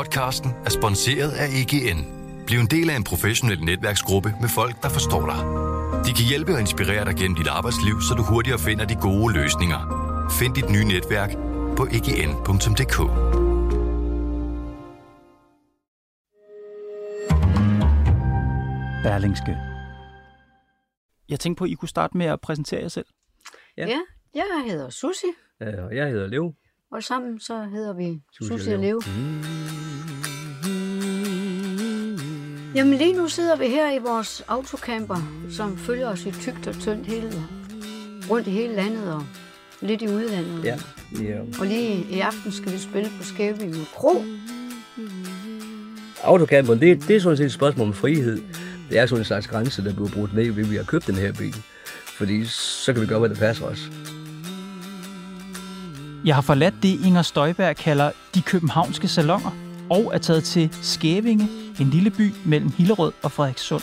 Podcasten er sponsoreret af EGN. Bliv en del af en professionel netværksgruppe med folk, der forstår dig. De kan hjælpe og inspirere dig gennem dit arbejdsliv, så du hurtigere finder de gode løsninger. Find dit nye netværk på egn.dk. Berlingske. Jeg tænkte på, at I kunne starte med at præsentere jer selv. Ja. ja, jeg hedder Susi, og jeg hedder Lev. Og sammen så hedder vi Susie Susi og. Leo. Jamen lige nu sidder vi her i vores autocamper, som følger os i tygt og tyndt hele, rundt i hele landet og lidt i udlandet. Ja, ja. Og lige i aften skal vi spille på Skæving Kro. Autocamperen, det, det er sådan set et spørgsmål om frihed. Det er sådan en slags grænse, der bliver brudt ned, ved vi har købt den her bil. Fordi så kan vi gøre, hvad der passer os. Jeg har forladt det, Inger Støjberg kalder de københavnske salonger, og er taget til Skævinge, en lille by mellem Hillerød og Frederikssund.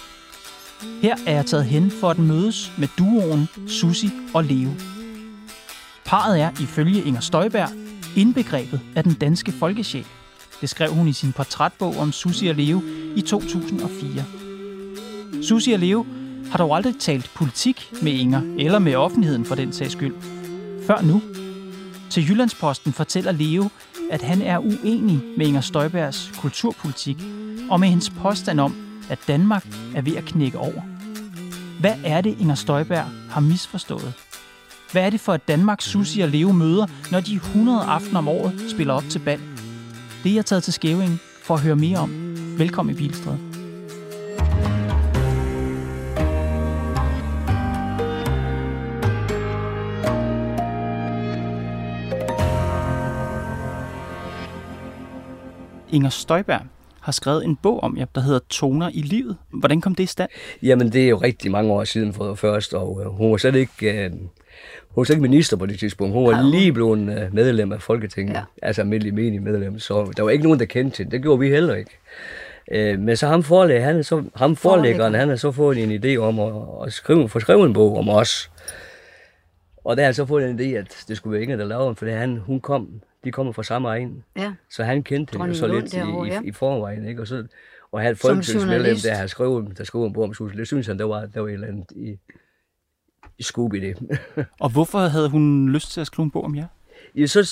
Her er jeg taget hen for at mødes med duoen Susi og Leo. Paret er, ifølge Inger Støjberg, indbegrebet af den danske folkesjæl. Det skrev hun i sin portrætbog om Susi og Leo i 2004. Susi og Leo har dog aldrig talt politik med Inger, eller med offentligheden for den sags skyld. Før nu. Til Jyllandsposten fortæller Leo, at han er uenig med Inger Støjbergs kulturpolitik, og med hendes påstand om, at Danmark er ved at knække over. Hvad er det, Inger Støjberg har misforstået? Hvad er det for et Danmark, Susi og Leo møder, når de 100 aftener om året spiller op til bal? Det er jeg taget til Skæving for at høre mere om. Velkommen i Bilstræde. Inger Støjberg har skrevet en bog om jer, der hedder Toner i livet. Hvordan kom det i stand? Jamen, det er jo rigtig mange år siden for først, og øh, hun var slet ikke... Øh, hun var slet ikke minister på det tidspunkt. Hun var lige blevet øh, medlem af Folketinget. Ja. Ja. Altså almindelig menig medlem. Så der var ikke nogen, der kendte hende. Det gjorde vi heller ikke. Øh, men så ham, forlæg, han, er så, ham forlæggeren, han har så fået en idé om at, at skrive, få skrevet en bog om os. Og der har han så fået en idé, at det skulle være Inger, der lavede den, for han, hun kom, de kommer fra samme egen. Ja, Så han kendte hende jo Dronning så Lund lidt i, derovre, ja. i, i forvejen, ikke? Og så og han folketingsmedlem, der har skrevet, der skrev en bog om Susie, det synes han, der var, der var et eller andet i, i skub i det. Og hvorfor havde hun lyst til at skrive en bog om jer? ja, så,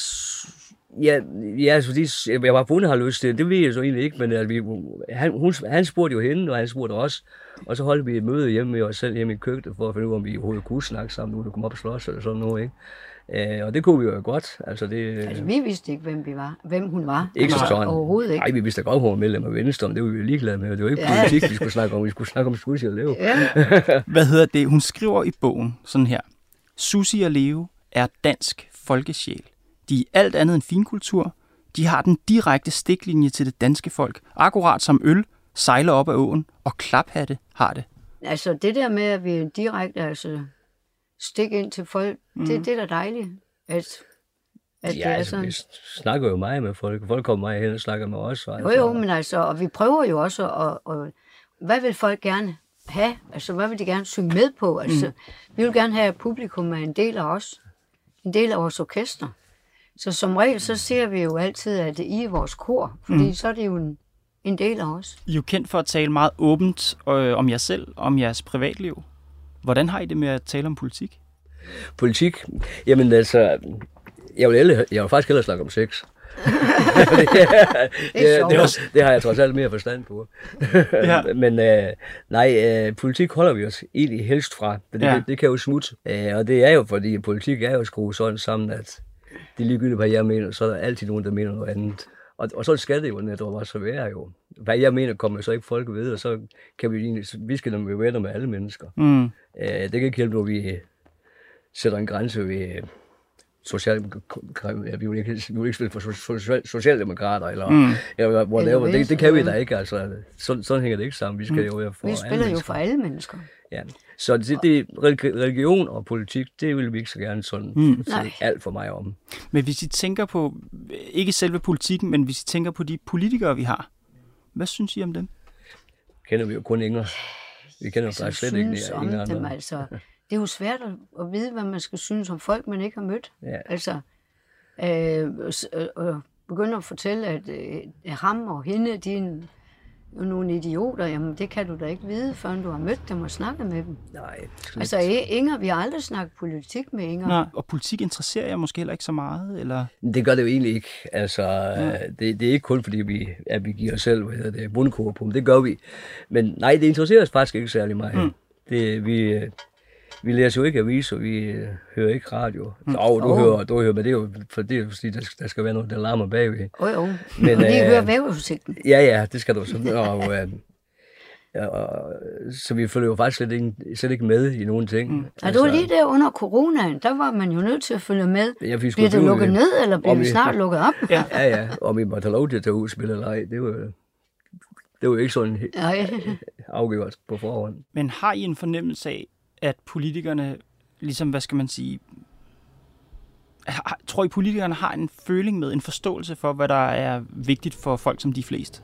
ja, ja, fordi jeg var på, hun har lyst til det, det ved jeg så egentlig ikke, men at vi, han, hun, han spurgte jo hende, og han spurgte os, og så holdt vi et møde hjemme med os selv hjemme i køkkenet, for at finde ud af, om vi overhovedet kunne snakke sammen, nu du kom op og slås eller sådan noget, ikke? Øh, og det kunne vi jo godt, altså det... altså vi vidste ikke, hvem, vi var, hvem hun var. Ikke så Altså, sådan. Overhovedet ikke. Nej, vi vidste da godt, hun var medlem af Venstre, men det var vi jo ligeglade med. Det var ikke Ja. politik, vi skulle snakke om. Vi skulle snakke om Susie og Leo. Ja, Hvad hedder det? Hun skriver i bogen sådan her. Susi og Leo er dansk folkesjæl. De er alt andet end finkultur. De har den direkte stiklinje til det danske folk. Akkurat som øl sejler op ad åen, og klaphatte har det. altså det der med, at vi direkte altså, stik ind til folk, mm. det, det er da dejligt. At, at Ja, det er altså, sådan. vi snakker jo meget med folk. Folk kommer meget hen og snakker med os. Jo, jo, men altså, og vi prøver jo også at, at hvad vil folk gerne have? Altså, hvad vil de gerne synge med på? Altså, mm. vi vil gerne have, at publikum er en del af os. En del af vores orkester. Så som regel, så ser vi jo altid, at I er vores kor, fordi mm. så er det jo en, en del af os. I er jo kendt for at tale meget åbent øh, om jer selv, om jeres privatliv. Hvordan har I det med at tale om politik? Politik, jamen altså, jeg vil, hellere, jeg vil faktisk hellere snakke om sex. det, det, det, det, det har jeg trods alt mere forstand på. Ja. Men øh, nej, øh, politik holder vi os egentlig helst fra. For det, ja. det, det kan jo smutte. Øh, og det er jo, fordi politik er jo skruet sådan sammen, at det er ligegyldigt, hvad jeg mener, så er der altid nogen, der mener noget andet. Og, og så skal det jo netop også være jo. Hvad jeg mener, kommer så ikke folk ved, og så kan vi egentlig, vi skal nemlig være venner med alle mennesker. Mm. Øh, det kan ikke hjælpe, når vi sætter en grænse ved social, ja, vi vil ikke, vi vil ikke spille for social, socialdemokrater, eller, mm. eller whatever. Det, det kan vi da ikke, altså. Sådan, sådan hænger det ikke sammen. Vi skal jo være for Vi alle spiller jo mennesker. for alle mennesker. Ja. Så det, det, religi- religion og politik, det vil vi ikke så gerne sådan mm. Alt for mig om. Men hvis I tænker på, ikke selve politikken, men hvis I tænker på de politikere, vi har, hvad synes I om dem? Kender vi jo kun Inger. Vi kender jo Som faktisk slet ikke synes om Inger dem, altså. Det er jo svært at, at vide, hvad man skal synes om folk, man ikke har mødt. Ja. Altså, øh, s- øh, øh, begynder at fortælle, at øh, ham og hende, de er en, nogle idioter, jamen det kan du da ikke vide, før du har mødt dem og snakket med dem. Nej, skal Altså Inger, vi har aldrig snakket politik med Inger. Nej, og politik interesserer jeg måske heller ikke så meget, eller... Det gør det jo egentlig ikke. Altså, ja. det, det er ikke kun fordi, vi, at vi giver os selv hvad hedder det, bundkår på, det gør vi. Men nej, det interesserer os faktisk ikke særlig meget. Mm. Det, vi, øh, vi læser jo ikke aviser, vi øh, hører ikke radio. Mm. Og du, Åh. hører, du hører, men det er jo for det er jo fordi, der, skal- der skal være noget, der larmer bagved. Jo, jo. Men, Men, øh, høre væveudsigten. Ja, ja, det skal du så. Og, øh, og, så vi følger jo faktisk slet ikke, slet ikke med i nogen ting. Mm. Og det var lige der under coronaen, der var man jo nødt til at følge med. Ja, vi Bliver det lukket af- ned, eller bliver vi vi- snart lukket op? Ja. Ja, ja, om vi måtte have lov til at tage ud og spille eller ej, det var, jo- det var jo ikke sådan helt afgjort på forhånd. Men har I en fornemmelse af, at politikerne, ligesom, hvad skal man sige, har, tror I, politikerne har en føling med, en forståelse for, hvad der er vigtigt for folk som de fleste?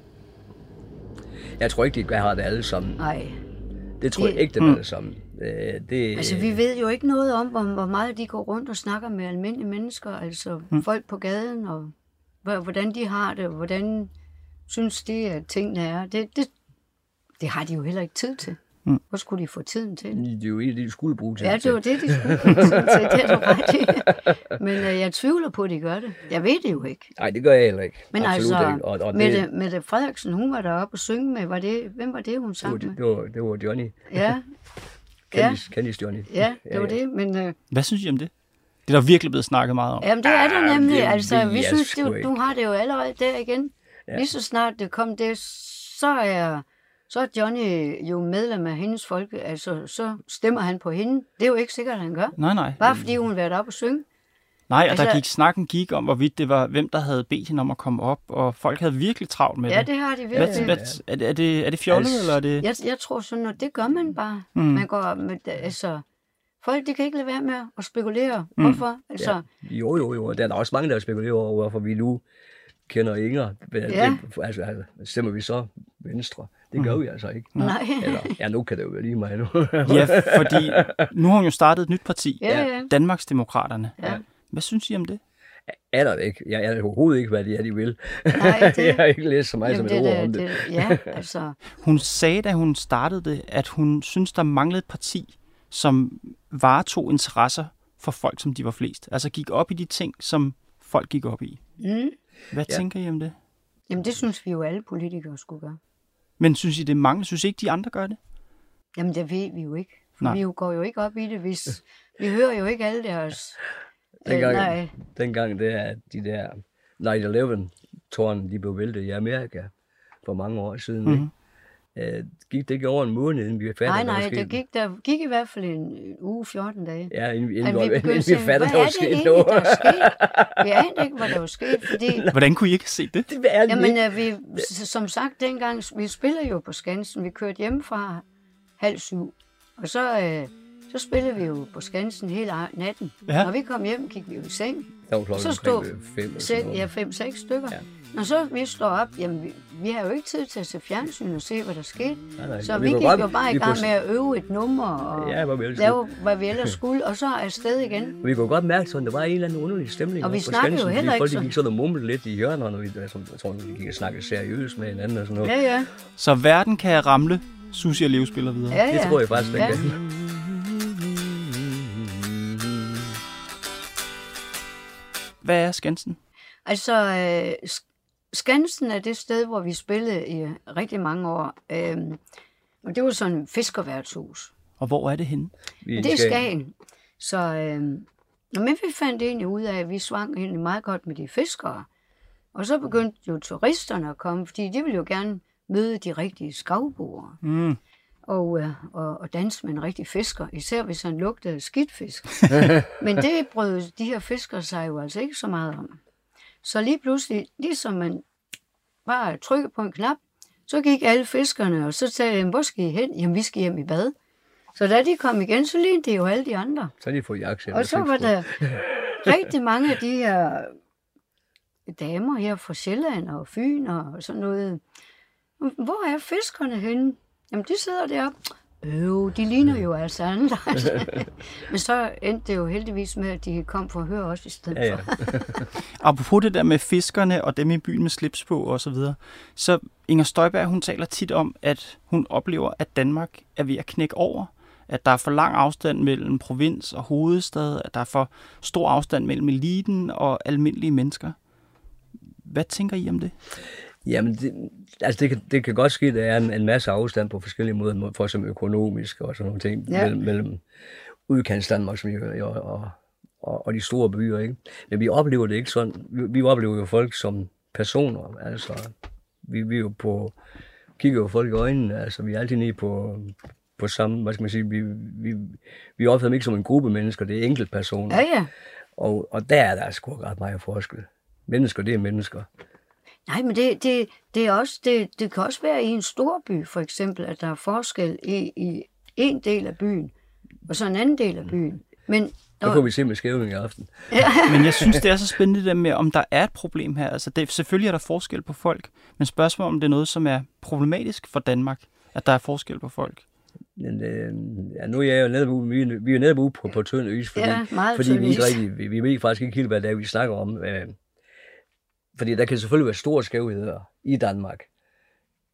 Jeg tror ikke, de har det alle sammen. Nej. Det tror jeg Det- ikke, dem alle sammen. Øh, Det, Altså, vi ved jo ikke noget om, hvor, hvor meget de går rundt og snakker med almindelige mennesker, altså mm. folk på gaden, og hvor- hvordan de har det, og hvordan synes de, at tingene er. Det, det, det har de jo heller ikke tid til. Mm. Hvor skulle de få tiden til? Det er jo det, de skulle bruge til. Ja, det var det, de skulle få tiden til. Det er du ret i. Men øh, jeg tvivler på, at de gør det. Jeg ved det jo ikke. Nej, det gør jeg heller ikke. Men Absolut altså, ikke. Og, og det, Mette, Mette Frederiksen, hun var deroppe og synge med. Var det, hvem var det, hun det, sang var, med? det, var, det var Johnny. Ja, Candice, Candice Johnny. ja, det var det. Men øh, Hvad synes I om det? Det er der virkelig blevet snakket meget om. Jamen, det er der Ah, nemlig. det altså, ved vi jeg synes, sgu du, har det jo allerede der igen. Ja. Lige så snart det kom det, så er, så er Johnny jo medlem af hendes folke. Altså, så stemmer han på hende. Det er jo ikke sikkert, at han gør. Nej, nej. Bare fordi hun har været op og synge. Nej, og der Altså- gik snakken gik om, hvorvidt det var, hvem der havde bedt hende om at komme op, og folk havde virkelig travlt med Ja, det. det har de Hvad, virkelig. hvad, er, det, er, det, er det fjollet, Altså- eller er det... Jeg, jeg tror sådan, at det gør man bare. Mm. Man går med, altså, folk de kan ikke lade være med at spekulere. Mm. Hvorfor? Altså, ja. Jo, jo, jo. Der er der også mange, der spekulerer over, hvorfor vi nu kender Inger. Men Ja. Det, altså, altså, stemmer vi så Venstre? Det gør vi altså ikke. Nej. Eller, ja, nu kan det jo være lige mig nu. Ja, fordi nu har hun jo startet et nyt parti, Ja, ja. Danmarksdemokraterne. Ja. Hvad synes I om det? er der ikke. Jeg er overhovedet ikke, hvad det er, de vil. Nej, det- jeg har ikke læst så meget Jamen, som et det, ord om det, det. det, ja, altså, Hun sagde, da hun startede det, at hun synes, der manglede et parti, som varetog interesser for folk, som de var flest. Altså gik op i de ting, som folk gik op i. mm, Hvad ja. tænker I om det? jamen det synes vi jo alle politikere skulle gøre. Men synes I, det mangler? Synes I ikke, de andre gør det? Jamen det ved vi jo ikke. For Nej. vi jo går jo ikke op i det, hvis vi hører jo ikke alle deres... Øh, Dengang, nej, dengang det er, de der 9-11-tårne, de blev væltet i Amerika for mange år siden. Mhm. Mm-hmm. Ikke? Gik det ikke over en måned, inden vi var færdige? nej, nej, der gik, der gik i hvert fald en uge, 14 dage. Ja, inden, inden, vi inden vi fattede, hvad der er var det sket egentlig, noget. der er sket? Vi anede ikke, hvad der var sket, fordi Hvordan kunne I ikke se det? Det er Jamen, ikke. øh, vi, som sagt dengang, vi spiller jo på Skansen. Vi kørte hjem fra halv syv, og så, øh, så spillede vi jo på Skansen hele natten. Ja. Når vi kom hjem, gik vi jo i seng. Der var klokken så stod øh, fem noget. ja, fem-seks stykker. Ja. Når så vi står op, jamen vi, vi har jo ikke tid til at se fjernsyn og se, hvad der skete. Nej, nej, Så vi, kunne gik godt- jo bare i vi gang kunne- med at øve et nummer og Ja, hvad vi lave, hvad vi ellers skulle, og så afsted igen. Vi kunne godt mærke, sådan, der var en eller anden underlig stemning. Og vi snakkede jo heller ikke folk så- gik sådan og mumlede lidt i hjørnerne, og vi, jeg tror, de gik og snakkede seriøst med hinanden og sådan noget. Ja, ja. Så verden kan ramle, Susie og Leo spiller videre. ja, ja. Det tror jeg faktisk, den ja. kan. Hvad er Skansen? Altså, øh, Sk- Skansen er det sted, hvor vi spillede i rigtig mange år. Øhm, og det var sådan et fiskerværtshus. Og hvor er det henne? Det er Skagen. Så øhm, men vi fandt egentlig ud af, at vi svang egentlig meget godt med de fiskere. Og så begyndte jo turisterne at komme, fordi de ville jo gerne møde de rigtige skavboere. Mm. Og, øh, og, og danse med en rigtig fisker, især hvis han lugtede skidtfisk. Men det brød de her fiskere sig jo altså ikke så meget om. Så lige pludselig, ligesom man bare trykkede på en knap, så gik alle fiskerne, og så sagde de, hvor skal I hen? Jamen, vi skal hjem i bad. Så da de kom igen, så lignede det jo alle de andre. Så de fået jakke Og så var der rigtig mange af de her damer her fra Sjælland og Fyn og sådan noget. Hvor er fiskerne henne? Jamen, de sidder deroppe. Jo, de ligner jo altså andre. Men så endte det jo heldigvis med, at de kom for at høre os i stedet Ja, ja. for. Apropos det der med fiskerne og dem i byen med slips på og så videre, så Inger Støjberg, hun taler tit om, at hun oplever, at Danmark er ved at knække over. At der er for lang afstand mellem provins og hovedstad, at der er for stor afstand mellem eliten og almindelige mennesker. Hvad tænker I om det? Jamen, det, altså det, kan, det kan godt ske, at der er en, en masse afstand på forskellige måder, for som økonomisk og sådan nogle ting, Ja. mellem, mellem udkants Danmark som jo, og, og, og, og de store byer, ikke? Men vi oplever det ikke sådan. Vi, vi oplever jo folk som personer, altså vi, vi er jo på, kigger jo folk i øjnene, altså vi er altid nede på, på samme, hvad skal man sige, vi, vi, vi opfatter dem ikke som en gruppe mennesker, det er enkelte personer. Ja, ja. Og, og der er der sgu ret meget forskel. Mennesker, det er mennesker. Nej, men det, det, det, er også, det, det kan også være i en stor by, for eksempel, at der er forskel i, i en del af byen, og så en anden del af byen. Men Der får vi se med skævning i aften. Men jeg synes, det er så spændende det der med, om der er et problem her. Altså, det, selvfølgelig er der forskel på folk, men spørgsmålet om det er noget, som er problematisk for Danmark, at der er forskel på folk. Men øh, ja, nu er jeg jo netop ude, vi, vi er netop ude på, på tynd is, fordi, Ja, fordi vi, ikke rigtig, vi, vi ved faktisk ikke helt, hvad det er, vi snakker om. Øh, fordi der kan selvfølgelig være store skævheder i Danmark.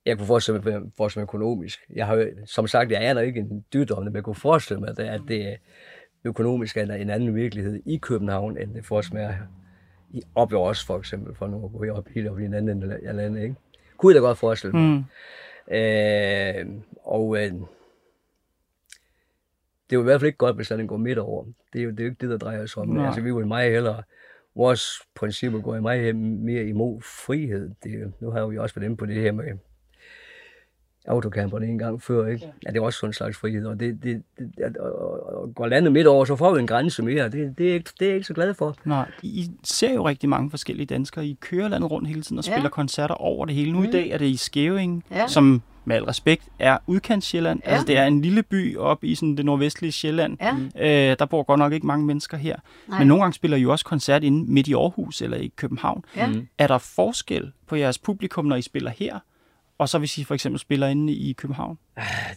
Jeg kunne forestille mig, forestille mig økonomisk. Jeg har jo, som sagt, jeg aner ikke en dyt om det, men jeg kunne forestille mig, at det, er økonomisk er en anden virkelighed i København, end det forestiller mig er i, op ved os, for eksempel, for nu at gå op helt op i en anden ende af landet, ikke? Kunne jeg da godt forestille mig. Mm. Øh, og øh, det er jo i hvert fald ikke godt, hvis den går midt over. Det er jo, det er jo ikke det, der drejer sig om. Nej. Altså, vi vil meget hellere... Vores principper går i meget mere imod frihed. Det, nu har vi jo også været inde på det her med autocamperne en gang før, ikke? Ja, det er også sådan en slags frihed, og det, det, det at- og, og, og går landet midt over, så får vi en grænse mere. Det, det, er, ikke, det er jeg ikke så glad for. Nej, I ser jo rigtig mange forskellige danskere. I kører landet rundt hele tiden og Ja. spiller koncerter over det hele. Nu i dag er det i Skæving, Ja. som med al respekt er udkants Sjælland. Ja. Altså det er en lille by op i sådan det nordvestlige Sjælland. Ja. Øh, der bor godt nok ikke mange mennesker her. Nej. Men nogle gange spiller I jo også koncert inde midt i Aarhus eller i København. Ja. Er der forskel på jeres publikum, når I spiller her, og så hvis I for eksempel spiller inde i København?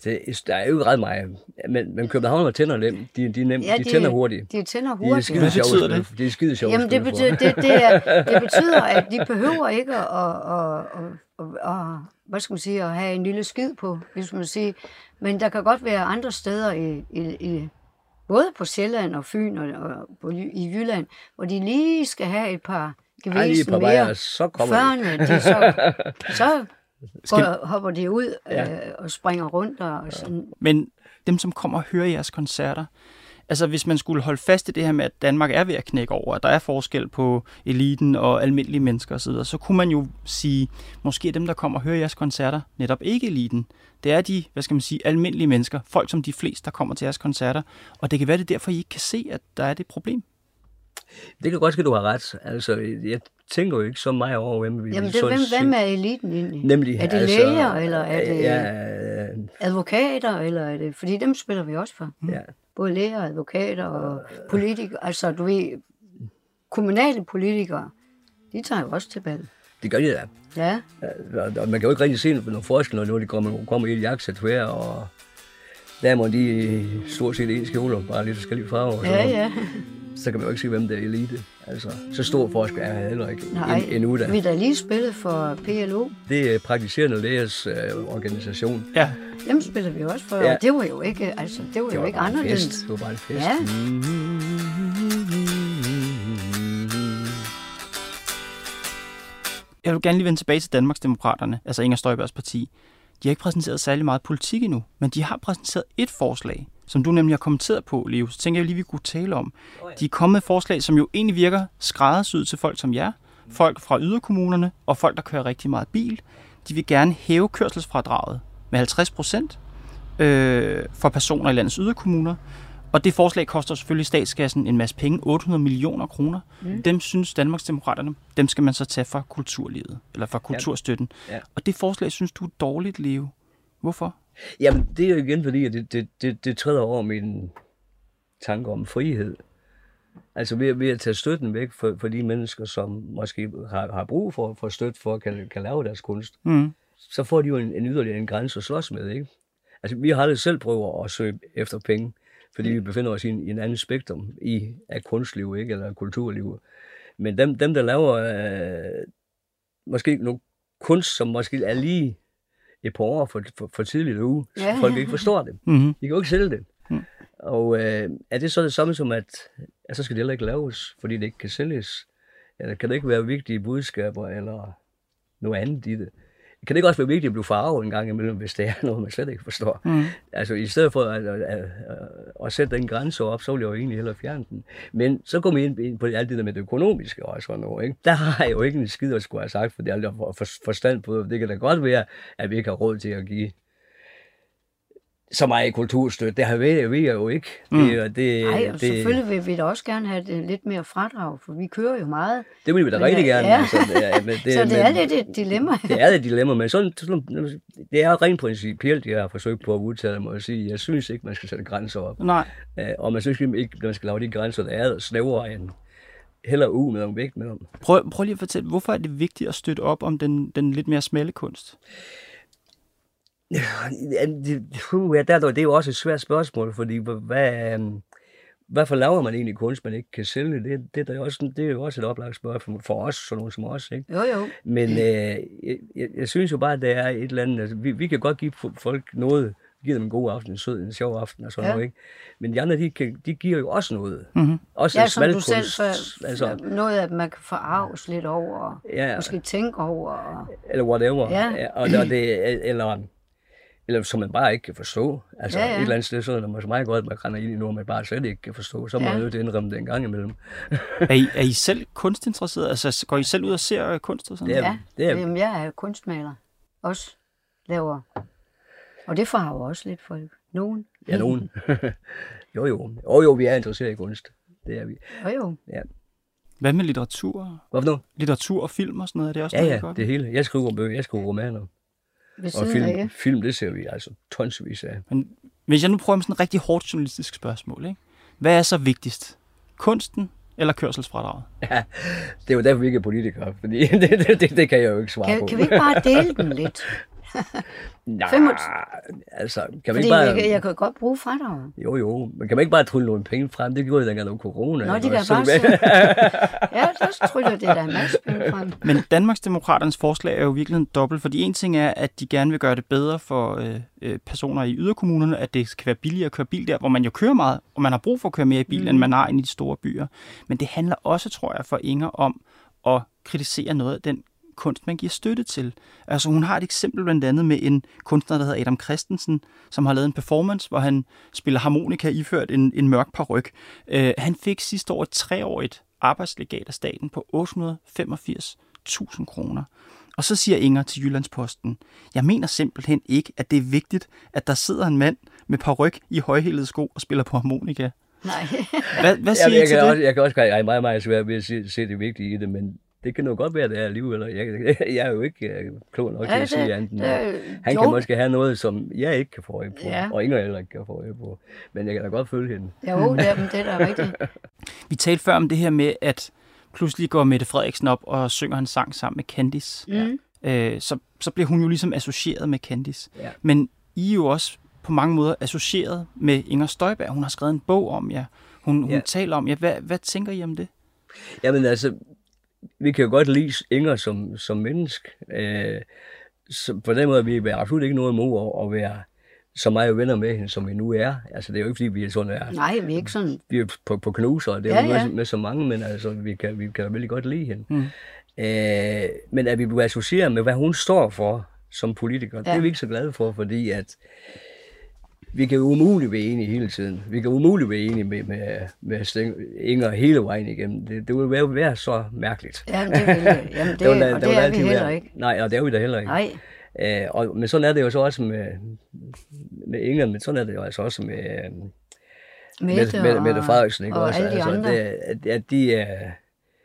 Det, der er jo ikke ret meget. Men, men København tænder nemt. De, de, er nemt, Ja, de de- tænder hurtigt. De tænder De er hurtigt. skide sjove det? De er skide sjove Jamen, det betyder, det, det, er, det betyder, at de behøver ikke at, at, at, at, at, hvad skal man sige, at have en lille skid på, hvis man siger. Men der kan godt være andre steder, i, i, i, både på Sjælland og Fyn og, og på, i Jylland, hvor de lige skal have et par Ej, lige et gevæsen par mere, så kommer de. førend de så, så Skal- går, hopper de ud Ja. øh, og springer rundt og sådan. Men dem, som kommer og hører jeres koncerter, altså hvis man skulle holde fast i det her med, at Danmark er ved at knække over, at der er forskel på eliten og almindelige mennesker osv., så kunne man jo sige, måske dem, der kommer og hører jeres koncerter, netop ikke eliten. Det er de, hvad skal man sige, almindelige mennesker, folk som de fleste, der kommer til jeres koncerter, og det kan være det er derfor, I ikke kan se, at der er det problem. Det kan godt ske, du har ret. Altså, jeg tænker jo ikke så meget over, hvem vi Jamen, det, hvem, set- hvem er eliten egentlig? Nemlig, Er det altså, læger, eller er det Ja, advokater, eller er det... Fordi dem spiller vi også for. ja. Både læger, advokater og politikere. Altså, du ved, kommunale politikere, de tager jo også til bal. Det gør de da. Ja, Ja, og man kan jo ikke rigtig se noget forskel, når de kommer, kommer i et jakkesæt hver, og damerne, de er stort set ens kjoler, bare lidt forskellige farver. og ja, sådan. ja. Så kan man jo ikke se, hvem der er elite. Altså, så stor forskel er heller ikke Nej, en, endnu da. vi har da lige spillet for PLO. Det er praktiserende lægers øh, organisation. Ja, Dem spiller vi også for. Ja. Det var jo ikke, altså, det var Det jo var ikke anderledes. fest. Det var bare en fest. Ja. jeg vil gerne lige vende tilbage til Danmarksdemokraterne, altså Inger Støjbergs parti. De har ikke præsenteret særlig meget politik endnu, men de har præsenteret et forslag, som du nemlig har kommenteret på, Leo. Så tænker jeg lige, vi kunne tale om. De er kommet med forslag, som jo egentlig virker skræddersyet til folk som jer, folk fra yderkommunerne og folk, der kører rigtig meget bil. De vil gerne hæve kørselsfradraget med 50 procent øh, for personer i landets yderkommuner. Og det forslag koster selvfølgelig statskassen en masse penge, 800 millioner kroner. Mm. Dem synes Danmarksdemokraterne, dem skal man så tage fra kulturlivet, eller fra kulturstøtten. Ja. Og det forslag synes du er dårligt, Leo. Hvorfor? Jamen, det er jo igen fordi, at det, det, det, det træder over min tanke om frihed. Altså ved, ved at tage støtten væk for, for de mennesker, som måske har, har brug for, for støtte for at kan, kan lave deres kunst, Mm. så får de jo en, en yderligere en grænse at slås med, ikke? Altså, vi har aldrig selv prøvet at søge efter penge, fordi vi befinder os i en, i en anden spektrum i, af kunstliv, ikke? Eller kulturliv. Men dem, dem der laver øh, måske nogle kunst, som måske er lige et par år for, for, for tidligt uge, så Ja. folk ikke forstår det. Mm-hmm. De kan jo ikke sælge det. Mm. Og øh, er det så det samme som, at, at så skal det heller ikke laves, fordi det ikke kan sælges? Eller kan det ikke være vigtige budskaber, eller noget andet i det? Kan det ikke også være vigtigt at blive farvet en gang imellem, hvis det er noget, man slet ikke forstår? Mm. Altså i stedet for at, at, at, at sætte den grænse op, så vil jeg jo egentlig hellere fjerne den. Men så kommer vi ind, på alt det der med det økonomiske og sådan noget. Ikke? Der har jeg jo ikke en skid at skulle have sagt, for det er aldrig for, for, forstand på. Det kan da godt være, at vi ikke har råd til at give så meget kulturstøtte. Det har vi, vi jo ikke. Det, er- det, Nej, og det, selvfølgelig vil vi da også gerne have det lidt mere fradrag, for vi kører jo meget. det vil vi da Men, rigtig ja, gerne. ja. Altså, det, er- men Det, så det er men- lidt et dilemma. Det er et dilemma, men sådan, sådan, det er rent principielt, jeg har forsøgt på at udtale mig og sige, jeg synes ikke, man skal sætte grænser op. Nej. Øh, og man synes ikke, man skal lave de grænser, der er snævere end heller u med om vægt med om. Prøv, prøv lige at fortælle, hvorfor er det vigtigt at støtte op om den, den lidt mere smalle kunst? Ja, det, uh, ja, der, det er jo også et svært spørgsmål, fordi hvad, øhm, hvorfor laver man egentlig kunst, man ikke kan sælge? Det, det, er, da også, det er jo også et oplagt spørgsmål for os, sådan nogen som os. Ikke? Jo, jo. Men øh, jeg, jeg, jeg synes jo bare, at det er et eller andet. Altså, vi, vi kan godt give fo- folk noget, give dem en god aften, en sød, en sjov aften og sådan Ja. noget, ikke? Men de andre, de, kan, de giver jo også noget. Mm-hmm. Også Ja, som du selv for, altså, noget, at man kan forarves lidt over, og ja, måske tænke over. Eller whatever. Ja. Og, og det, eller, eller som man bare ikke kan forstå. Altså Ja, ja, ja. ja. et eller andet sted, så er det måske meget godt, at man render ind i noget, man bare slet ikke kan forstå. Så må Ja. man jo til at indrømme det en gang imellem. Er, I, er I selv kunstinteresseret? Altså, går I selv ud og ser øh, kunst og sådan er- ja, det er- jamen, jeg er kunstmaler. Også laver. Og det farver også lidt folk. Nogen. Ja, nogen. jo, jo. Jo, jo, vi er interesseret i kunst. Det er vi. Jo, jo. Hvad med litteratur? Hvorfor nu? Litteratur og film og sådan noget, er det også Ja, noget, ja, godt? det hele. Jeg skriver bøger, jeg skriver romaner. Og siden af. film, film, det ser vi altså tonsvis af. Men hvis jeg nu prøver med sådan et rigtig hårdt journalistisk spørgsmål, ikke? hvad er så vigtigst? Kunsten eller kørselsfradraget? Ja, det er jo derfor, vi ikke er politikere, fordi det, det, det, det kan jeg jo ikke svare Kan, på. kan vi ikke bare dele den lidt? Nej, 25 altså, kan man Fordi ikke bare... jeg, kan- jeg kan godt bruge fradraget. Jo, jo, men kan man ikke bare trylle nogle penge frem? Det gjorde jeg dengang, der var corona. Nå, de kan bare Så- sige, ja, der tryller det der en masse penge frem. Men Danmarksdemokraternes forslag er jo virkelig en dobbelt, fordi en ting er, at de gerne vil gøre det bedre for øh, øh, personer i yderkommunerne, at det skal være billigere at køre bil der, hvor man jo kører meget, og man har brug for at køre mere i bil, mm. end man har inde i de store byer. Men det handler også, tror jeg, for Inger om at kritisere noget af den kunst, man giver støtte til. Altså hun har et eksempel blandt andet med en kunstner, der hedder Adam Christensen, som har lavet en performance, hvor han spiller harmonika iført en, en mørk paryk. Øh, han fik sidste år et treårigt arbejdslegat af staten på 885.000 kroner. Og så siger Inger til Jyllandsposten, jeg mener simpelthen ikke, at det er vigtigt, at der sidder en mand med paryk i højhælede sko og spiller på harmonika. Nej. Hvad, hvad siger Jamen, I jeg, til kan det? også, jeg kan også jeg er meget, meget svært ved at se, se det vigtige i det, men det kan jo godt være, at det er alligevel. Jeg, jeg er jo ikke øh, klog nok til at sige det- andet. det- Han jo. kan måske have noget, som jeg ikke kan få øje på, Ja. og Inger heller ikke kan få øje på. Men jeg kan da godt følge hende. Jo, det er, men det er da rigtigt. Vi talte før om det her med, at pludselig går Mette Frederiksen op og synger en sang sammen med Candice. Mm. Øh, så, så bliver hun jo ligesom associeret med Candice. Ja. Men I er jo også på mange måder associeret med Inger Støjberg. Hun har skrevet en bog om jer. Hun, hun Ja. taler om jer. Hvad, hvad tænker I om det? Jamen altså, vi kan jo godt lide Inger som, som menneske. Øh, så på den måde vi er absolut ikke noget imod at, at være så meget venner med hende, som vi nu er. Altså, det er jo ikke, fordi vi er sådan er, Nej, vi er ikke sådan... vi er på, på knuser, og det er Ja, ja, ja. Med, med, så mange, men altså, vi kan, vi kan virkelig godt lide hende. Mm. Øh, men at vi bliver associeret med, hvad hun står for som politiker, ja. det er vi ikke så glade for, fordi at vi kan jo umuligt være enige hele tiden. Vi kan umuligt være enige med, med, med Sten- Inger hele vejen igennem. Det, det vil være, være så mærkeligt. Jamen, det, vil, jamen, det, vil da- og det vil er vi heller være- ikke. Nej, og det er vi da heller ikke. Nej, Øh, og, men sådan er det jo så også med, med Inger, men sådan er det jo altså også med, øh, Mette, med, med, Mette Frederiksen. Ikke? og også? alle de altså, andre. Det, at, at de, øh,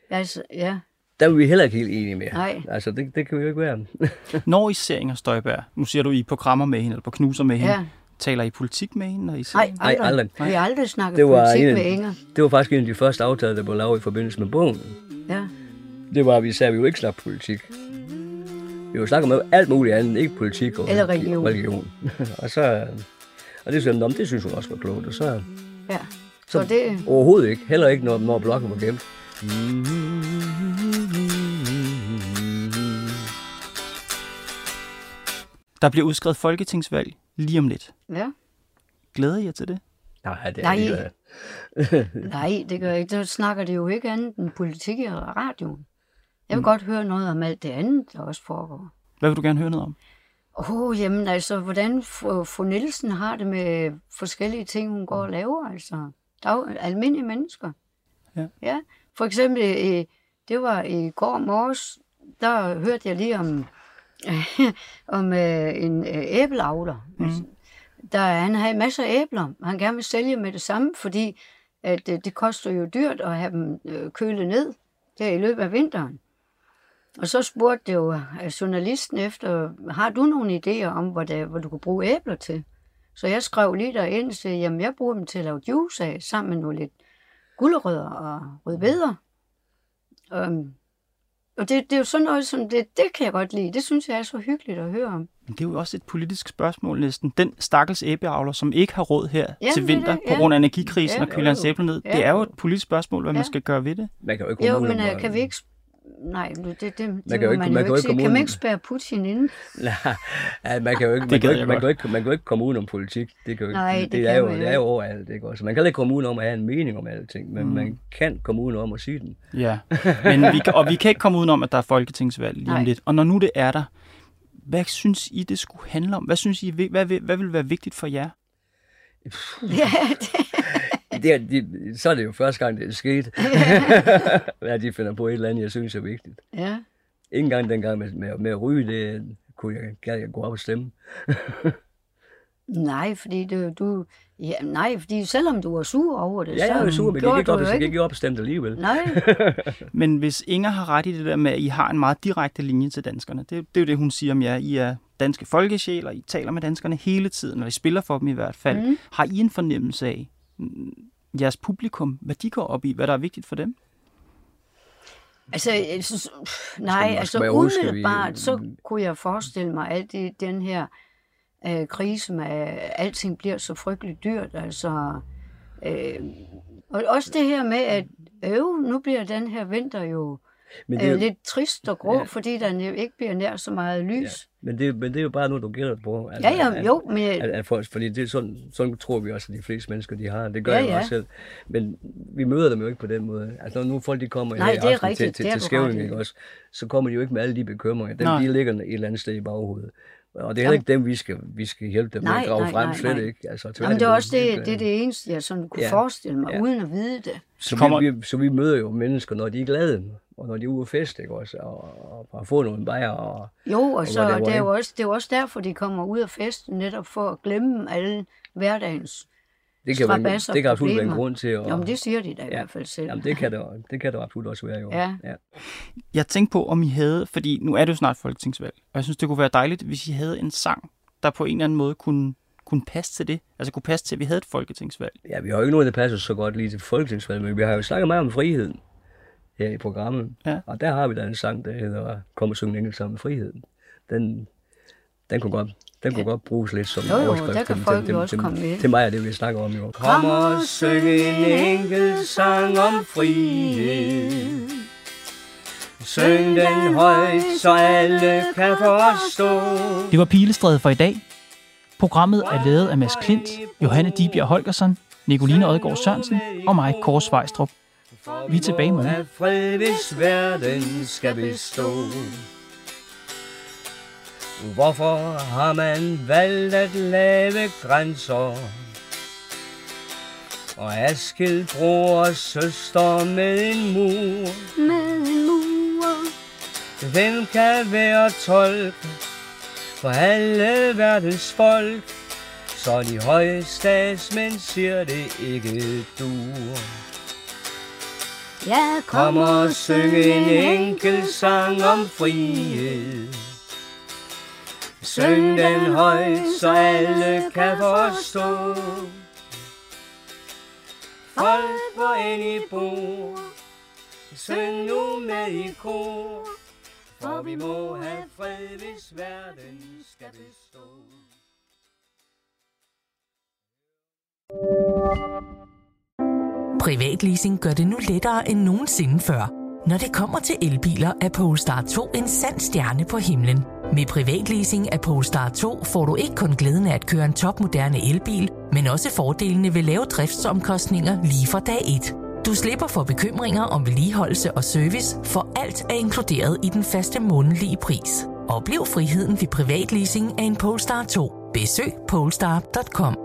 Altså, ja, der er vi heller ikke helt enige med. Nej. Altså, det, det kan vi jo ikke være. Når I ser Inger Støjberg, nu siger du, I er på krammer med hende, eller på knuser med hende. ja. Taler I politik med hende? Når I ser Nej, hende? Nej, aldrig. aldrig. Vi har aldrig snakket Det var politik en- med Inger. Det var faktisk en af de første aftaler, der blev lavet i forbindelse med bogen. Ja. Det var, at vi sagde, at vi jo ikke snakke politik. Vi jo snakker om alt muligt andet, ikke politik og Eller religion. religion. og så, og det, synes, det synes hun også var klogt. Og så, Ja. så Så det, overhovedet ikke. Heller ikke, når, når blokken var gemt. Der bliver udskrevet folketingsvalg lige om lidt. ja. Glæder I jer til det? Nej, det er Nej. ikke. Nej, det gør jeg ikke. Der snakker det jo ikke andet end politik i radioen. Jeg vil Mm. godt høre noget om alt det andet, der også foregår. Hvad vil du gerne høre noget om? Åh, oh, jamen altså, hvordan fru, Nielsen har det med forskellige ting, hun går og laver, altså. Der er jo almindelige mennesker. Ja. ja. For eksempel, øh, det var i går morges, der hørte jeg lige om, om øh, en øh, æbleavler. Mm. Der, han havde masser af æbler, han gerne vil sælge med det samme, fordi at, øh, det koster jo dyrt at have dem øh, kølet ned der i løbet af vinteren. Og så spurgte det jo øh, journalisten efter, har du nogle idéer om, hvad, det, hvad du kunne bruge æbler til? Så jeg skrev lige derind og sagde, jamen jeg bruger dem til at lave juice af, sammen med nogle lidt gulerødder og rødbeder. Um, og det, det er jo sådan noget, som det, det kan jeg godt lide. Det synes jeg er så hyggeligt at høre om. Men det er jo også et politisk spørgsmål næsten. Den stakkels æbleavler, som ikke har råd her Jamen, til er vinter det, på ja. grund af energikrisen Ja, og kylde hans jo. æbler ned, Ja. det er jo et politisk spørgsmål, hvad man Ja. skal gøre ved det. Man kan jo ikke Jo, men uh, kan vi ikke... Nej, det, det, det kan kan jo ikke- man, man jo kan ikke komme Kan man ikke spære Putin inde? Nej, man kan jo ikke, man kan, ikke, man, kan jo ikke, man kan jo ikke komme udenom politik. Det, kan jo ikke, Nej, det, det er kan jo, man det er jo overalt. Ikke? også? man kan heller ikke komme udenom at have en mening om alting, men mm. man kan komme udenom at sige den. Ja, men vi, kan- og vi kan ikke komme udenom, at der er folketingsvalg lige om Nej. lidt. Og når nu det er der, hvad synes I, det skulle handle om? Hvad synes I, hvad, vil- hvad vil være vigtigt for jer? Ja, det, Det er, de, så er det jo første gang, det er sket. at de finder på et eller andet, jeg synes er vigtigt. ja. Ikke engang dengang med, med, med at ryge, det kunne jeg, gad jeg gå op og stemme. Nej, fordi du, du ja, nej, fordi selvom du var sur over det, Ja, så jeg er sur, men gjorde gik ikke op, jeg gik ikke op og stemte alligevel. Nej, Men hvis Inger har ret i det der med, at I har en meget direkte linje til danskerne, det, det er jo det, hun siger om jer. I er danske folkesjæler, I taler med danskerne hele tiden, og I spiller for dem i hvert fald. Mm. Har I en fornemmelse af jeres publikum, hvad de går op i, hvad der er vigtigt for dem? altså, jeg synes, nej, altså umiddelbart, så kunne jeg forestille mig, at det, den her øh, krise med, at alting bliver så frygteligt dyrt, altså, øh, og også det her med, at øv, nu bliver den her vinter jo Men det, er jo- lidt trist og grå, Ja. ja. fordi der ikke bliver nær så meget lys. ja, men, det, men det er jo bare noget, du gælder på. Ja, ja, at- jo, men At, at folk, fordi det er sådan, sådan tror vi også, at de fleste mennesker de har. Det gør Ja, jeg ja. også selv. Men vi møder dem jo ikke på den måde. Altså når nu folk de kommer Nej, her det er aften rigtigt. til, til, til skævning, også, så kommer de jo ikke med alle de bekymringer. Dem, Nej. de ligger et eller andet sted i baghovedet. Og det er heller ikke dem, vi skal, vi skal hjælpe dem med Nej, at grave nej, frem, nej, slet nej. ikke. Altså, Jamen, det er også det, det, er det eneste, jeg sådan kunne Ja. forestille mig, Ja. uden at vide det. Så, kommer- vi, vi, så vi møder jo mennesker, når de er glade, og når de er ude at feste, ikke også, og, og, og få nogle bajer, og Jo, og Og så whatever, det er, jo også, det er også derfor, de kommer ud af festen, netop for at glemme alle hverdagens. Det kan, være, det kan absolut være en grund til at... Jo, men det siger de da i Ja. hvert fald selv. Jamen, det kan, det, det kan det absolut også være, jo. Ja. ja. Jeg tænkte på, om I havde, fordi nu er det jo snart folketingsvalg, og jeg synes, det kunne være dejligt, hvis I havde en sang, der på en eller anden måde kunne, kunne passe til det. Altså kunne passe til, at vi havde et folketingsvalg. Ja, vi har jo ikke noget, der passer så godt lige til folketingsvalget, men vi har jo snakket meget om friheden her i programmet. Ja. Og der har vi da en sang, der hedder Kom og syng en enkelt sammen med friheden. Den, den kunne godt, den kunne godt bruges lidt som Jo, jo, overskrift der kan til, folk til, jo også til, komme med. til mig er det, vi snakker om jo. Kom og syng en enkelt sang om frihed. Syng den højt, så alle kan forstå. Det var Pilestræde for i dag. Programmet er lavet af Mads Klint, Johanne Dibjerg Holgersen, Nicoline Odgaard Sørensen og mig, Kåre Svejstrup. Vi er tilbage i morgen. Fred, hvis verden skal bestå. Hvorfor har man valgt at lave grænser? Og adskilt bror og søster med en mur. Med en mur. Hvem kan være tolk for alle verdens folk? Så de høje statsmænd siger det ikke dur. Ja, Kom og syng en enkel sang om frihed. Syng den højt, så alle kan forstå. Folk, hvor end I bor, syng nu med i kor. For vi må have fred, hvis verden skal bestå. Privatleasing gør det nu lettere end nogensinde før. Når det kommer til elbiler, er Polestar 2 en sand stjerne på himlen. Med privatleasing af Polestar 2 får du ikke kun glæden af at køre en topmoderne elbil, men også fordelene ved lave driftsomkostninger lige fra dag 1. Du slipper for bekymringer om vedligeholdelse og service, for alt er inkluderet i den faste månedlige pris. Oplev friheden ved privatleasing af en Polestar 2. Besøg polestar.com.